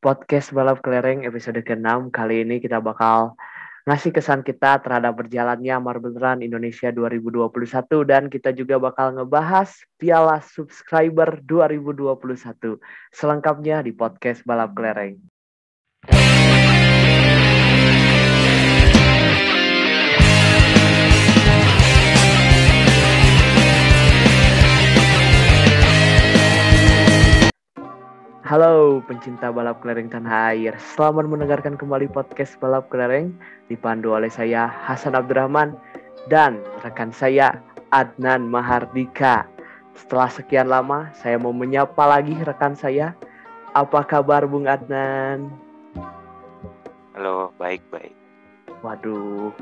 podcast balap kelereng episode ke-6. Kali ini kita bakal ngasih kesan kita terhadap berjalannya Marble Run Indonesia 2021 dan kita juga bakal ngebahas Piala Subscriber 2021. Selengkapnya di podcast balap kelereng. Halo pencinta balap kelereng tanah air, selamat mendengarkan kembali podcast balap kelereng dipandu oleh saya Hasan Abdurrahman dan rekan saya Adnan Mahardika. Setelah sekian lama, saya mau menyapa lagi rekan saya. Apa kabar Bung Adnan? Halo, baik-baik. Waduh,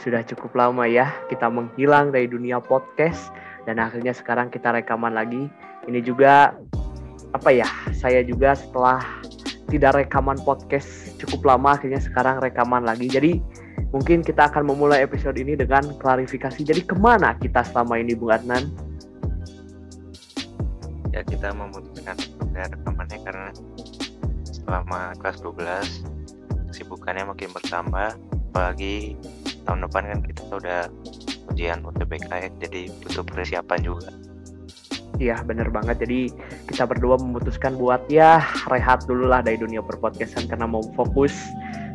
sudah cukup lama ya kita menghilang dari dunia podcast dan akhirnya sekarang kita rekaman lagi. Ini juga apa ya saya juga setelah tidak rekaman podcast cukup lama akhirnya sekarang rekaman lagi. Jadi mungkin kita akan memulai episode ini dengan klarifikasi. Jadi ke mana kita selama ini Bung Adnan? Ya kita memutuskan untuk rekamannya karena selama kelas 12 kesibukannya makin bertambah. Apalagi tahun depan kan kita udah ujian UTBK jadi butuh persiapan juga Iya bener banget. Jadi kita berdua memutuskan buat ya rehat dulu lah dari dunia perpodcastan karena mau fokus.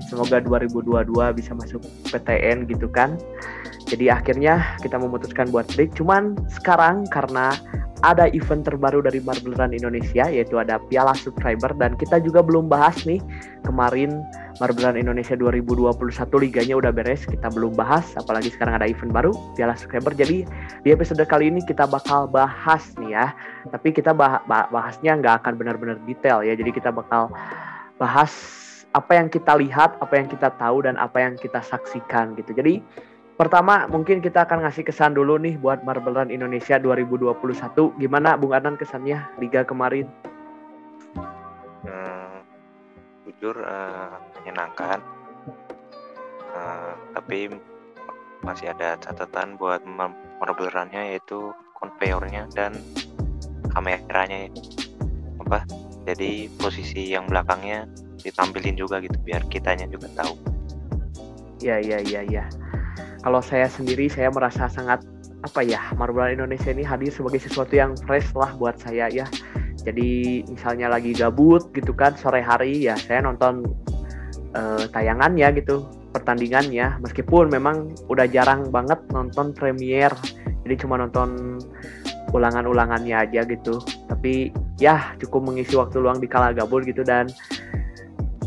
Semoga 2022 bisa masuk PTN gitu kan jadi akhirnya kita memutuskan buat break cuman sekarang karena ada event terbaru dari Marble Run Indonesia yaitu ada Piala Subscriber dan kita juga belum bahas nih kemarin Marble Run Indonesia 2021 liganya udah beres, kita belum bahas, apalagi sekarang ada event baru, Piala Subscriber. Jadi di episode kali ini kita bakal bahas nih ya, tapi kita bah bah bahasnya nggak akan benar-benar detail ya. Jadi kita bakal bahas apa yang kita lihat, apa yang kita tahu dan apa yang kita saksikan gitu. Jadi pertama mungkin kita akan ngasih kesan dulu nih buat Marble Run Indonesia 2021. Gimana Bung Adnan kesannya liga kemarin? Hmm, jujur uh, menyenangkan. Uh, tapi masih ada catatan buat marble yaitu konveyornya dan kameranya. Apa? Jadi posisi yang belakangnya ditampilin juga gitu biar kitanya juga tahu. Ya ya ya ya kalau saya sendiri saya merasa sangat apa ya Marble Indonesia ini hadir sebagai sesuatu yang fresh lah buat saya ya. Jadi misalnya lagi gabut gitu kan sore hari ya saya nonton uh, tayangannya gitu pertandingannya. Meskipun memang udah jarang banget nonton premier jadi cuma nonton ulangan-ulangannya aja gitu. Tapi ya cukup mengisi waktu luang di kala gabut gitu. Dan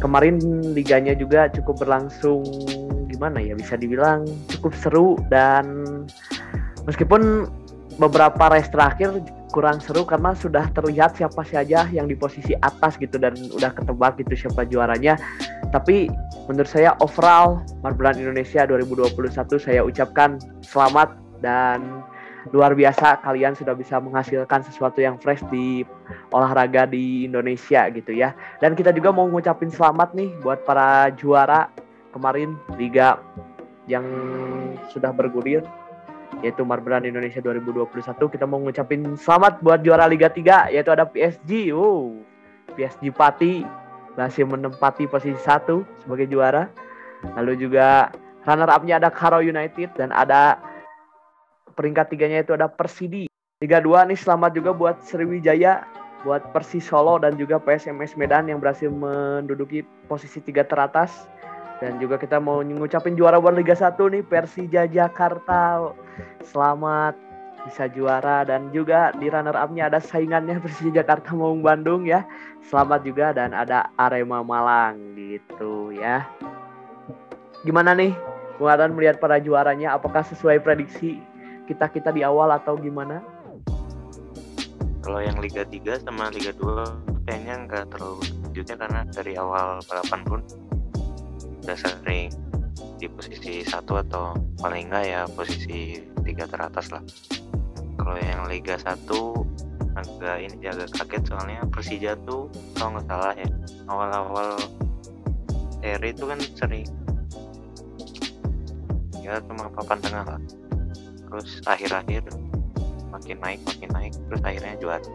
kemarin liganya juga cukup berlangsung gimana ya bisa dibilang cukup seru dan meskipun beberapa race terakhir kurang seru karena sudah terlihat siapa saja yang di posisi atas gitu dan udah ketebak gitu siapa juaranya. Tapi menurut saya overall Marbelan Indonesia 2021 saya ucapkan selamat dan luar biasa kalian sudah bisa menghasilkan sesuatu yang fresh di olahraga di Indonesia gitu ya. Dan kita juga mau ngucapin selamat nih buat para juara kemarin liga yang sudah bergulir yaitu Marbelan Indonesia 2021 kita mau ngucapin selamat buat juara Liga 3 yaitu ada PSG. Wow. PSG Pati berhasil menempati posisi satu sebagai juara. Lalu juga runner up-nya ada Karo United dan ada peringkat tiganya itu ada Persidi. Liga 2 nih selamat juga buat Sriwijaya, buat Persis Solo dan juga PSMS Medan yang berhasil menduduki posisi tiga teratas. Dan juga kita mau ngucapin juara buat Liga 1 nih Persija Jakarta. Selamat bisa juara dan juga di runner up-nya ada saingannya Persija Jakarta Maung Bandung ya. Selamat juga dan ada Arema Malang gitu ya. Gimana nih Bung melihat para juaranya apakah sesuai prediksi kita-kita di awal atau gimana? Kalau yang Liga 3 sama Liga 2 kayaknya nggak terlalu lanjutnya karena dari awal balapan pun udah sering di posisi satu atau paling enggak ya posisi tiga teratas lah. Kalau yang Liga 1 agak ini agak kaget soalnya Persija tuh kalau nggak salah ya awal-awal seri itu kan sering ya cuma papan tengah lah. Terus akhir-akhir makin naik makin naik terus akhirnya juara.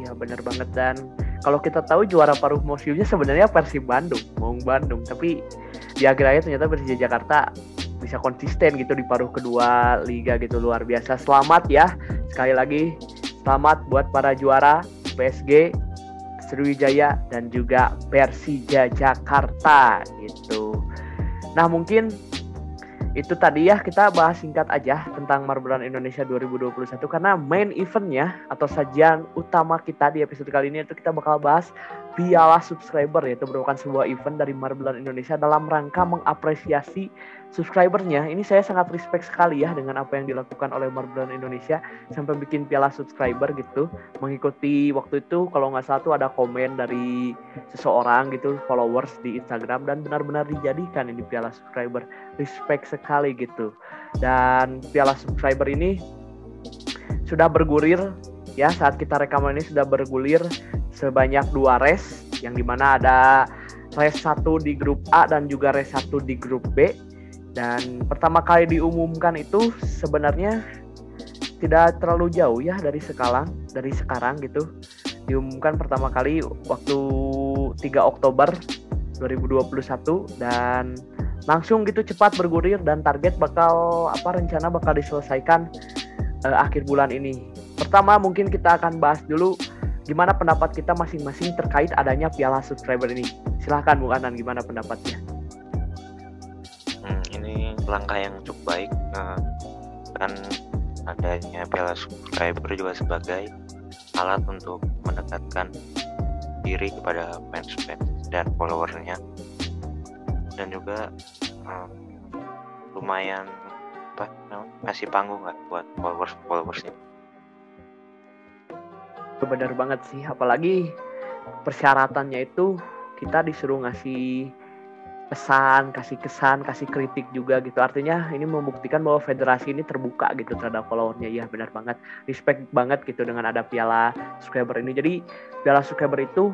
Iya bener banget dan kalau kita tahu juara paruh museumnya sebenarnya Persib Bandung, Maung Bandung, tapi di akhir-akhir ternyata Persija Jakarta bisa konsisten gitu di paruh kedua liga gitu luar biasa. Selamat ya sekali lagi selamat buat para juara PSG, Sriwijaya dan juga Persija Jakarta gitu. Nah mungkin itu tadi ya kita bahas singkat aja tentang Marbelan Indonesia 2021 karena main eventnya atau sajian utama kita di episode kali ini itu kita bakal bahas Piala Subscriber yaitu merupakan sebuah event dari Marbelan Indonesia dalam rangka mengapresiasi subscribernya. Ini saya sangat respect sekali ya dengan apa yang dilakukan oleh Marbelan Indonesia sampai bikin Piala Subscriber gitu. Mengikuti waktu itu kalau nggak salah tuh ada komen dari seseorang gitu followers di Instagram dan benar-benar dijadikan ini Piala Subscriber. Respect sekali gitu. Dan Piala Subscriber ini sudah bergulir ya saat kita rekaman ini sudah bergulir sebanyak dua race yang di mana ada race satu di grup A dan juga race satu di grup B dan pertama kali diumumkan itu sebenarnya tidak terlalu jauh ya dari sekarang dari sekarang gitu diumumkan pertama kali waktu 3 Oktober 2021 dan langsung gitu cepat bergulir dan target bakal apa rencana bakal diselesaikan uh, akhir bulan ini. Pertama mungkin kita akan bahas dulu gimana pendapat kita masing-masing terkait adanya piala subscriber ini. Silahkan Bung Anan gimana pendapatnya? Langkah yang cukup baik uh, kan adanya piala subscriber juga sebagai alat untuk mendekatkan diri kepada fans-fans dan followernya. Dan juga uh, lumayan apa ngasih panggung nggak buat followers followersnya? Benar banget sih apalagi persyaratannya itu kita disuruh ngasih pesan, kasih kesan, kasih kritik juga gitu. Artinya ini membuktikan bahwa federasi ini terbuka gitu terhadap followernya. Iya benar banget. Respect banget gitu dengan ada piala subscriber ini. Jadi piala subscriber itu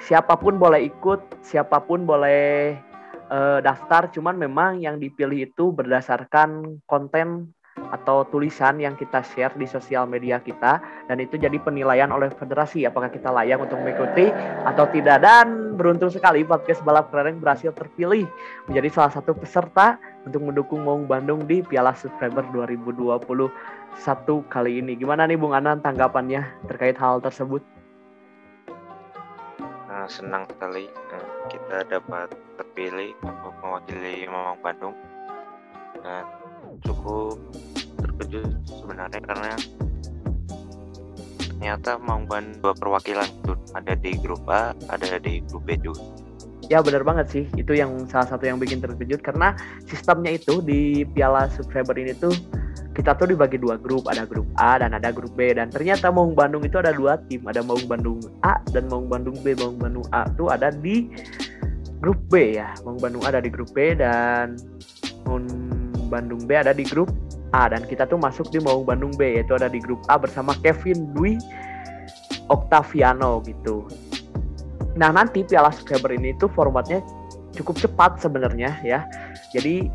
siapa pun boleh ikut, siapa pun boleh uh, daftar. Cuman memang yang dipilih itu berdasarkan konten atau tulisan yang kita share di sosial media kita dan itu jadi penilaian oleh federasi apakah kita layak untuk mengikuti atau tidak dan beruntung sekali podcast balap kelereng berhasil terpilih menjadi salah satu peserta untuk mendukung Maung Bandung di Piala Subscriber 2021 kali ini. Gimana nih Bung Anan tanggapannya terkait hal tersebut? Nah, senang sekali eh, kita dapat terpilih untuk mewakili Maung Bandung dan cukup terkejut sebenarnya karena ternyata Maungban dua perwakilan tuh. Ada di grup A ada di grup B juga. Ya benar banget sih. Itu yang salah satu yang bikin terkejut karena sistemnya itu di Piala Subscriber ini tuh kita tuh dibagi dua grup. Ada grup A dan ada grup B. Dan ternyata Maung Bandung itu ada dua tim. Ada Maung Bandung A dan Maung Bandung B. Maung Bandung A tuh ada di grup B ya. Maung Bandung A ada di grup B dan Maung Bandung B ada di grup A dan kita tuh masuk di Maung Bandung B yaitu ada di grup A bersama Kevin Dwi Octaviano gitu. Nah nanti Piala Subscriber ini tuh formatnya cukup cepat sebenarnya ya. Jadi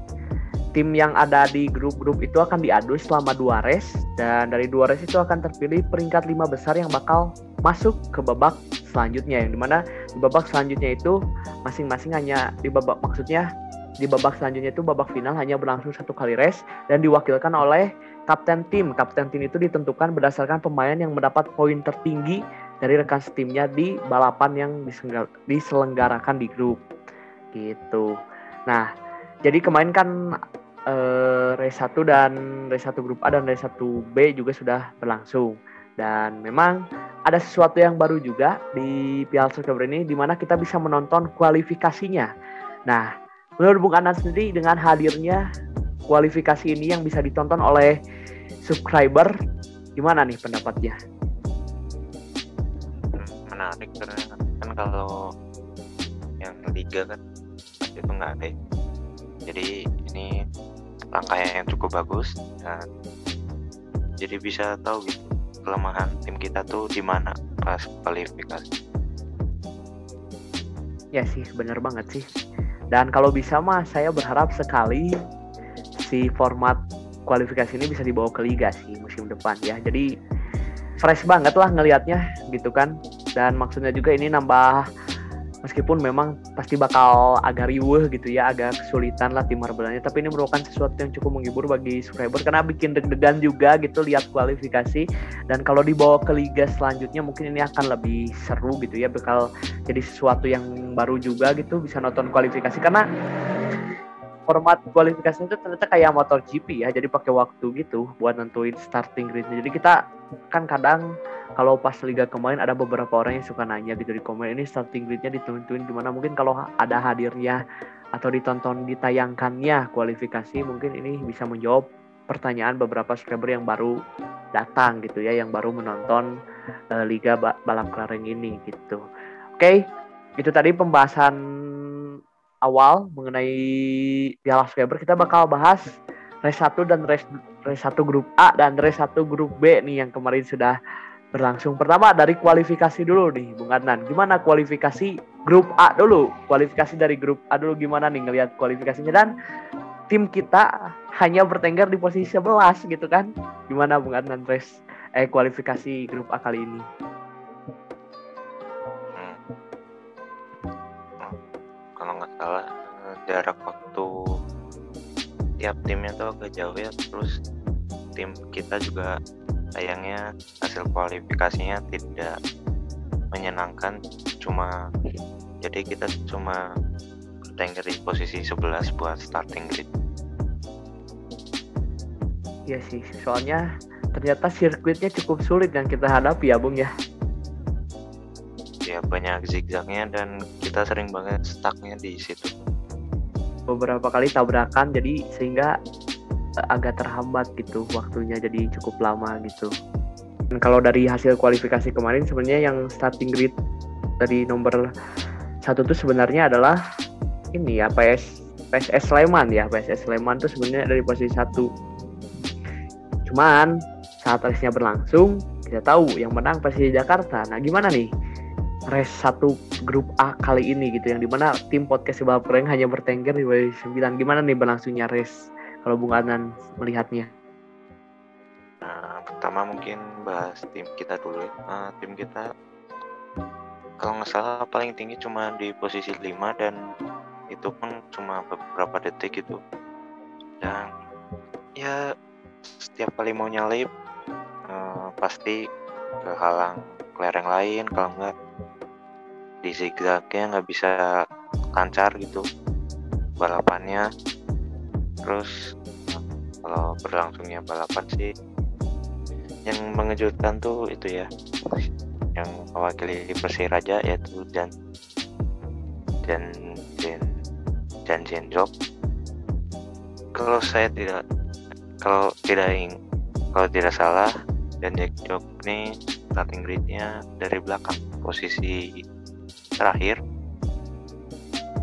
tim yang ada di grup-grup itu akan diadu selama dua race dan dari dua race itu akan terpilih peringkat lima besar yang bakal masuk ke babak selanjutnya yang di mana di babak selanjutnya itu masing-masing hanya di babak maksudnya di babak selanjutnya itu babak final hanya berlangsung satu kali race dan diwakilkan oleh kapten tim. Kapten tim itu ditentukan berdasarkan pemain yang mendapat poin tertinggi dari rekan setimnya di balapan yang diselenggarakan di grup. Gitu. Nah, jadi kemarin kan eh, race 1 dan race 1 grup A dan race 1 B juga sudah berlangsung. Dan memang ada sesuatu yang baru juga di Piala Subscriber ini di mana kita bisa menonton kualifikasinya. Nah, Menurut Bung Anan sendiri dengan hadirnya kualifikasi ini yang bisa ditonton oleh subscriber, gimana nih pendapatnya? Menarik karena kan kalau yang liga kan itu nggak ada. Jadi ini langkah yang cukup bagus dan jadi bisa tahu gitu kelemahan tim kita tuh di mana pas kualifikasi. Ya sih, bener banget sih dan kalau bisa mah saya berharap sekali si format kualifikasi ini bisa dibawa ke liga sih musim depan ya. Jadi fresh banget lah ngelihatnya gitu kan. dan maksudnya juga ini nambah meskipun memang pasti bakal agak riuh gitu ya agak kesulitan lah tim Marbelanya tapi ini merupakan sesuatu yang cukup menghibur bagi subscriber karena bikin deg-degan juga gitu lihat kualifikasi dan kalau dibawa ke liga selanjutnya mungkin ini akan lebih seru gitu ya. Bakal jadi sesuatu yang baru juga gitu bisa nonton kualifikasi. Karena format kualifikasi itu ternyata kayak motor GP ya jadi pakai waktu gitu buat nentuin starting gridnya. Jadi kita kan kadang kalau pas liga kemarin ada beberapa orang yang suka nanya gitu di komen ini starting gridnya ditentuin gimana? Mungkin kalau ada hadirnya atau ditonton ditayangkannya kualifikasi mungkin ini bisa menjawab pertanyaan beberapa subscriber yang baru datang gitu ya yang baru menonton uh, liga balap kelereng ini gitu oke okay, itu tadi pembahasan awal mengenai piala subscriber kita bakal bahas race 1 dan race, race 1 grup A dan race 1 grup B nih yang kemarin sudah berlangsung. Pertama dari kualifikasi dulu nih, Bung Adnan. Gimana kualifikasi grup A dulu? Kualifikasi dari grup A dulu gimana nih ngelihat kualifikasinya dan tim kita hanya bertengger di posisi 11 gitu kan. Gimana Bung Adnan race eh kualifikasi grup A kali ini? Hmm. Kalau nggak salah jarak waktu tiap timnya tuh agak jauh ya terus tim kita juga sayangnya hasil kualifikasinya tidak menyenangkan cuma jadi kita cuma bertengger di posisi 11 buat starting grid Iya sih, soalnya ternyata sirkuitnya cukup sulit yang kita hadapi ya Bung ya. Ya banyak zigzagnya dan kita sering banget stucknya di situ. Beberapa kali tabrakan jadi sehingga agak terhambat gitu waktunya jadi cukup lama gitu. Dan kalau dari hasil kualifikasi kemarin sebenarnya yang starting grid dari nomor satu tuh sebenarnya adalah ini ya PS PSS Sleman ya PSS Sleman tuh sebenarnya dari posisi satu. Cuman saat race-nya berlangsung kita tahu yang menang Persija Jakarta. Nah gimana nih race satu grup A kali ini gitu yang di mana tim podcast Bapreng hanya bertengger di posisi 9 gimana nih berlangsungnya race kalau Bung Adnan melihatnya? Nah, pertama mungkin bahas tim kita dulu. Nah, tim kita kalau nggak salah paling tinggi cuma di posisi 5 dan itu pun cuma beberapa detik itu. Dan ya setiap kali mau nyalip uh, pasti kehalang kelereng lain kalau nggak di zigzagnya nggak bisa lancar gitu balapannya terus kalau berlangsungnya balapan sih yang mengejutkan tuh itu ya yang mewakili Persiraja yaitu dan dan dan Jendrop kalau saya tidak kalau tidak ing, kalau tidak salah dan Jendrop ini starting gridnya dari belakang posisi terakhir.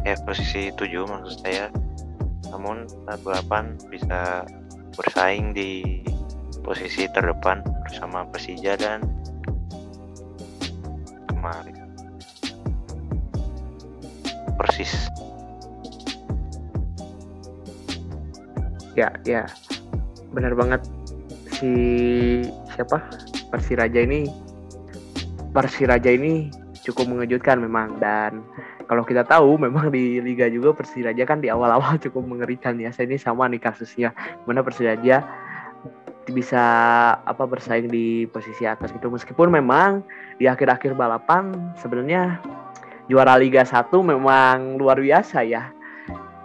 Eh posisi 7 maksud saya. Namun saat balapan bisa bersaing di posisi terdepan bersama Persija dan kemarin. Persis ya ya. Benar banget. Si siapa? Persiraja ini Persiraja ini cukup mengejutkan memang. Dan kalau kita tahu memang di liga juga Persiraja kan di awal-awal cukup mengerikan ya. Saya ini sama nih kasusnya. Mana Persiraja bisa apa bersaing di posisi atas gitu. Meskipun memang di akhir-akhir balapan sebenarnya juara Liga 1 memang luar biasa ya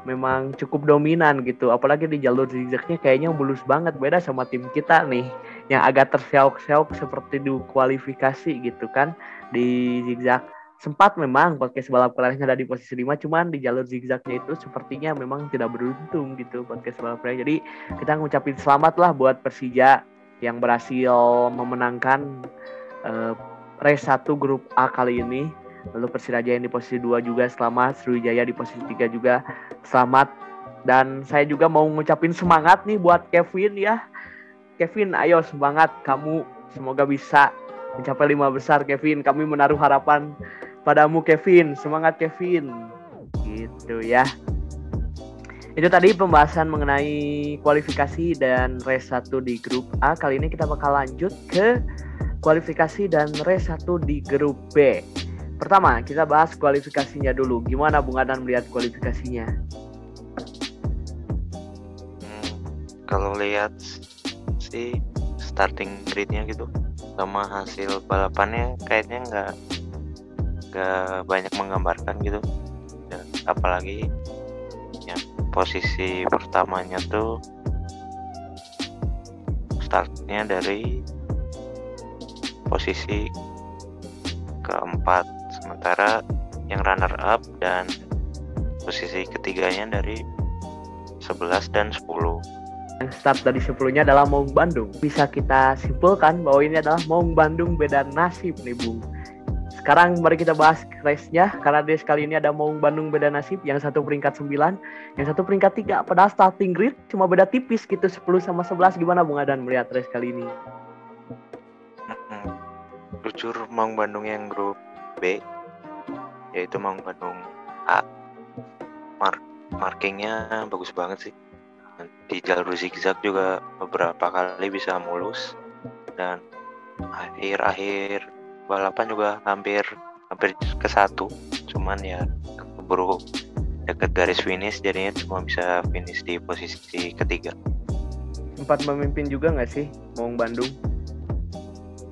memang cukup dominan gitu. Apalagi di jalur zigzagnya kayaknya mulus banget. Beda sama tim kita nih yang agak terseok-seok seperti di kualifikasi gitu kan di zigzag. Sempat memang podcast balap kelarnya ada di posisi 5 cuman di jalur zigzagnya itu sepertinya memang tidak beruntung gitu podcast balap kelarnya jadi kita ngucapin selamat lah buat Persija yang berhasil memenangkan uh, race 1 grup A kali ini lalu Persiraja yang di posisi 2 juga selamat Sriwijaya di posisi 3 juga selamat dan saya juga mau ngucapin semangat nih buat Kevin ya Kevin ayo semangat kamu semoga bisa mencapai lima besar Kevin kami menaruh harapan padamu Kevin. Semangat Kevin. Gitu ya. Itu tadi pembahasan mengenai kualifikasi dan race 1 di grup A. Kali ini kita bakal lanjut ke kualifikasi dan race 1 di grup B. Pertama, kita bahas kualifikasinya dulu. Gimana Bung Adan melihat kualifikasinya? Kalau lihat sih starting gridnya gitu sama hasil balapannya kayaknya nggak nggak banyak menggambarkan gitu ya, apalagi yang posisi pertamanya tuh startnya dari posisi keempat sementara yang runner up dan posisi ketiganya dari 11 dan 10 yang start dari 10-nya adalah Maung Bandung. Bisa kita simpulkan bahwa ini adalah Maung Bandung beda nasib nih Bung. Sekarang mari kita bahas race-nya karena race kali ini ada Maung Bandung beda nasib yang satu peringkat 9, yang satu peringkat 3 padahal starting grid cuma beda tipis gitu 10 sama 11 gimana Bung Adan melihat race kali ini? Hmm, jujur Maung Bandung yang grup B yaitu Maung Bandung A. Mark markingnya bagus banget sih. Di jalur zigzag juga beberapa kali bisa mulus. Dan akhir-akhir balapan juga hampir hampir ke satu. Cuman ya keburu dekat garis finish jadinya cuma bisa finish di posisi ketiga. Sempat memimpin juga nggak sih Maung Bandung?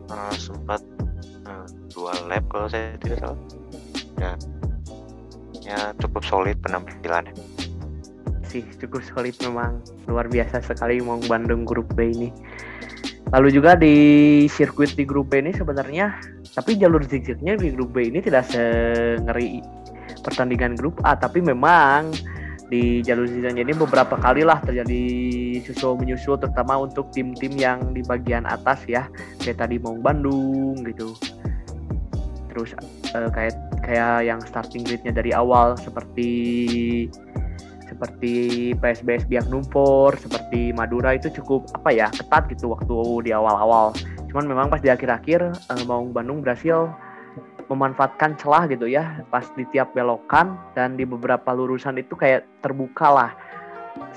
Uh, sempat uh, dua lap kalau saya tidak salah ya ya cukup solid penampilannya. Sih cukup solid memang. Luar biasa sekali mau Bandung grup B ini. Lalu juga di sirkuit di grup B ini sebenarnya tapi jalur zigzagnya di grup B ini tidak sengeri pertandingan grup A tapi memang di jalur zigzagnya ini beberapa kali lah terjadi susul menyusul terutama untuk tim-tim yang di bagian atas ya. Kayak tadi mau Bandung gitu. Terus uh, kayak kayak yang starting gridnya dari awal seperti seperti PSBS Biak Numpor, seperti Madura itu cukup apa ya ketat gitu waktu di awal-awal. Cuman memang pas di akhir-akhir uh, Maung Bandung berhasil memanfaatkan celah gitu ya pas di tiap belokan dan di beberapa lurusan itu kayak terbuka lah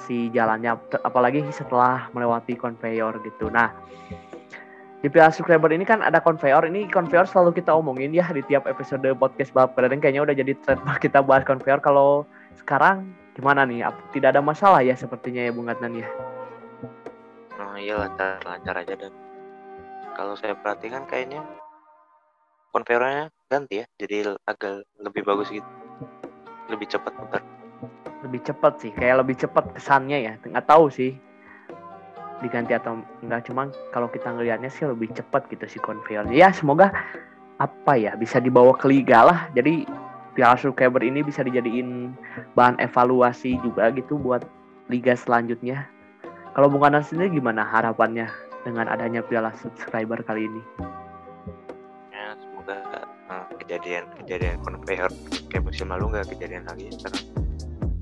si jalannya apalagi setelah melewati konveyor gitu. Nah, di Piala Subscriber ini kan ada konveyor. Ini konveyor selalu kita omongin ya di tiap episode podcast balap keren kayaknya udah jadi trademark kita bahas konveyor. Kalau sekarang gimana nih? Tidak ada masalah ya sepertinya ya Bung Adnan ya? Oh iya lancar-lancar aja dan kalau saya perhatikan kayaknya konveyornya ganti ya, jadi agak lebih bagus gitu, lebih cepat putar. Lebih cepat sih, kayak lebih cepat kesannya ya. Nggak tahu sih diganti atau enggak cuman kalau kita ngelihatnya sih lebih cepat gitu si konveyor ya semoga apa ya bisa dibawa ke liga lah jadi Piala Subscriber ini bisa dijadiin bahan evaluasi juga gitu buat liga selanjutnya. Kalau Bung Anas sendiri gimana harapannya dengan adanya Piala Subscriber kali ini? Ya, semoga uh, kejadian-kejadian konveyor kayak musim lalu nggak kejadian lagi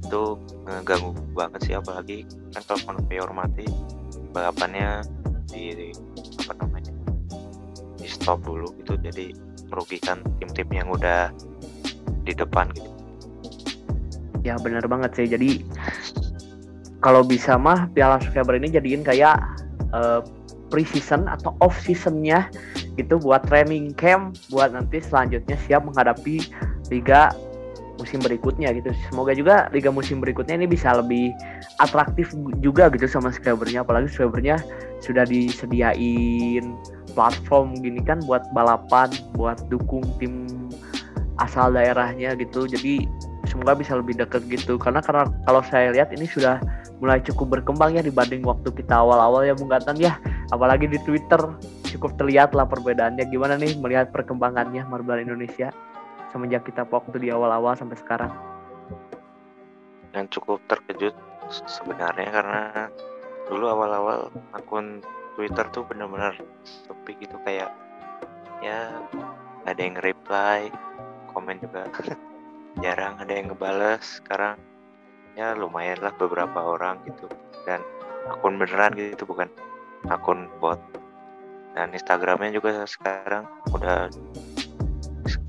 itu uh, ganggu banget sih apalagi kan kalau konveyor mati balapannya di apa namanya di stop dulu gitu. Jadi merugikan tim-tim yang udah di depan gitu. Ya benar banget sih. Jadi kalau bisa mah Piala Subscriber ini jadiin kayak uh, pre-season atau off seasonnya gitu buat training camp buat nanti selanjutnya siap menghadapi liga musim berikutnya gitu. Semoga juga liga musim berikutnya ini bisa lebih atraktif juga gitu sama subscribernya. Apalagi subscribernya sudah disediain platform gini kan buat balapan, buat dukung tim asal daerahnya gitu. Jadi semoga bisa lebih dekat gitu. Karena karena kalau saya lihat ini sudah mulai cukup berkembang ya dibanding waktu kita awal-awal ya Bung Gatan ya. Apalagi di Twitter cukup terlihat lah perbedaannya. Gimana nih melihat perkembangannya Marble Indonesia semenjak kita waktu di awal-awal sampai sekarang. Yang cukup terkejut sebenarnya karena dulu awal-awal akun Twitter tuh benar-benar sepi gitu kayak ya ada yang reply komen juga jarang ada yang ngebales. Sekarang ya lumayan lah beberapa orang gitu dan akun beneran gitu bukan akun bot. Dan Instagramnya juga sekarang udah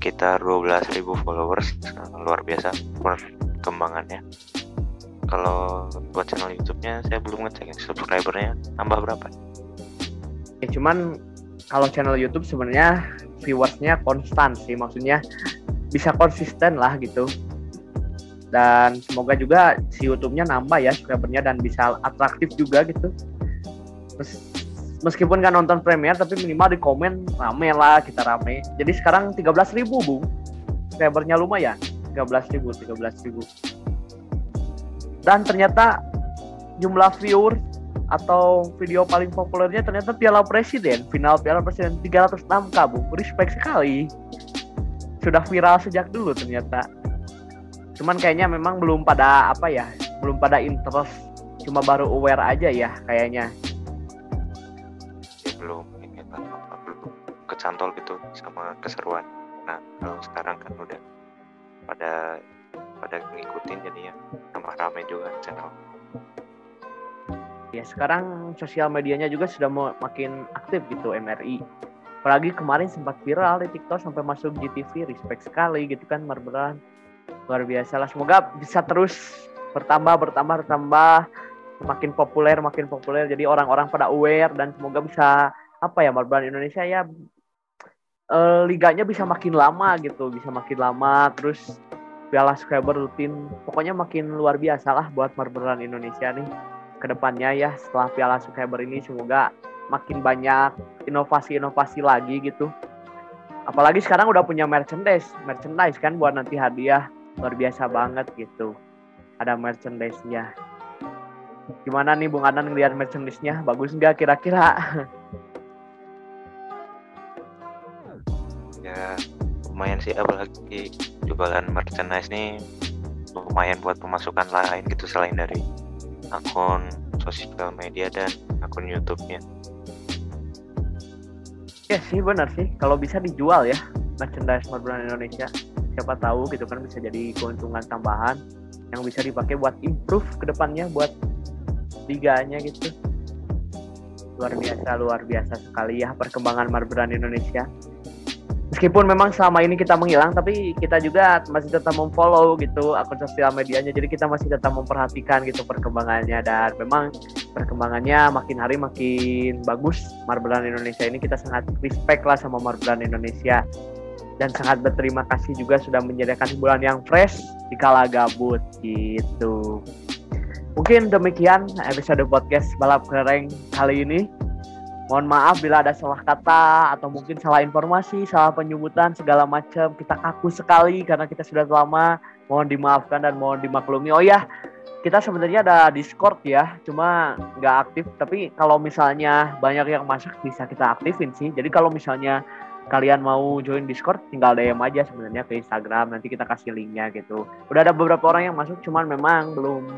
sekitar 12.000 followers. Luar biasa perkembangannya. Kalau buat channel YouTube-nya saya belum ngecek subscribernya tambah berapa? Ya cuman kalau channel YouTube sebenarnya viewersnya konstan sih maksudnya bisa konsisten lah gitu. Dan semoga juga si YouTube-nya nambah ya subscribernya dan bisa atraktif juga gitu meskipun nggak nonton premier tapi minimal di komen rame lah kita rame jadi sekarang 13.000 ribu bung subscribernya lumayan 13.000 13.000 dan ternyata jumlah viewer atau video paling populernya ternyata Piala Presiden, final Piala Presiden 306 kabung. Respect sekali. Sudah viral sejak dulu ternyata. Cuman kayaknya memang belum pada apa ya, belum pada interest, cuma baru aware aja ya kayaknya. Belum ini belum kecantol gitu sama keseruan. Nah, kalau sekarang kan udah pada pada ngikutin jadinya tambah ramai juga channel. Ya sekarang sosial medianya juga sudah makin aktif gitu MRI apalagi kemarin sempat viral di TikTok sampai masuk GTV respect sekali gitu kan Marbelan. Luar biasa lah semoga bisa terus bertambah bertambah bertambah makin populer makin populer jadi orang-orang pada aware dan semoga bisa apa ya Marbelan Indonesia ya eh, liganya bisa makin lama gitu bisa makin lama terus piala subscriber rutin pokoknya makin luar biasa lah buat Marbelan Indonesia nih ke depannya ya setelah Piala Subscriber ini semoga makin banyak inovasi-inovasi lagi gitu. Apalagi sekarang udah punya merchandise, merchandise kan buat nanti hadiah luar biasa banget gitu. Ada merchandise-nya. Gimana nih Bung Anan ngeliat merchandise-nya? Bagus nggak kira-kira? ya lumayan sih apalagi jualan merchandise nih lumayan buat pemasukan lain gitu selain dari akun sosial media dan akun YouTube-nya. Ya sih benar sih, kalau bisa dijual ya merchandise Marbelan Indonesia. Siapa tahu gitu kan bisa jadi keuntungan tambahan yang bisa dipakai buat improve ke depannya buat liganya gitu. Luar biasa, luar biasa sekali ya perkembangan Marbelan Indonesia. Meskipun memang selama ini kita menghilang tapi kita juga masih tetap memfollow gitu akun sosial medianya. Jadi kita masih tetap memperhatikan gitu perkembangannya. Dan memang perkembangannya makin hari makin bagus. Marbelan Indonesia ini kita sangat respect lah sama Marbelan Indonesia. Dan sangat berterima kasih juga sudah menyediakan hiburan yang fresh di kala gabut gitu mungkin demikian episode podcast balap kereng kali ini Mohon maaf bila ada salah kata atau mungkin salah informasi, salah penyebutan segala macam. Kita kaku sekali karena kita sudah lama. Mohon dimaafkan dan mohon dimaklumi. Oh ya, kita sebenarnya ada Discord ya, cuma nggak aktif. Tapi kalau misalnya banyak yang masuk bisa kita aktifin sih. Jadi kalau misalnya kalian mau join Discord, tinggal DM aja sebenarnya ke Instagram. Nanti kita kasih linknya gitu. Udah ada beberapa orang yang masuk, cuman memang belum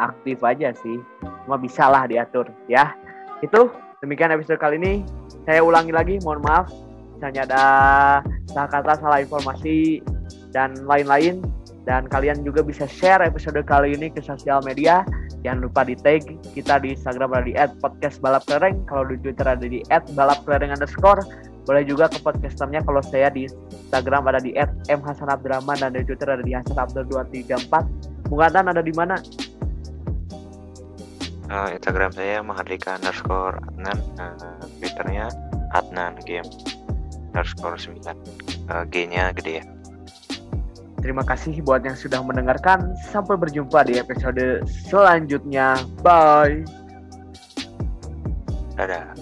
aktif aja sih. Cuma bisa lah diatur ya. Itu Demikian episode kali ini. Saya ulangi lagi, mohon maaf. Misalnya ada salah kata, salah informasi, dan lain-lain. Dan kalian juga bisa share episode kali ini ke sosial media. Jangan lupa di tag kita di Instagram ada di podcast balap kelereng. Kalau di Twitter ada di balap kelereng underscore. Boleh juga ke podcasternya kalau saya di Instagram ada di @mhasanabdraman dan di Twitter ada di hasanabdur234. Bung ada di mana? Uh, Instagram saya mahardika underscore Adnan uh, Twitternya Adnan Game underscore 9 uh, G nya gede ya Terima kasih buat yang sudah mendengarkan. Sampai berjumpa di episode selanjutnya. Bye. Dadah.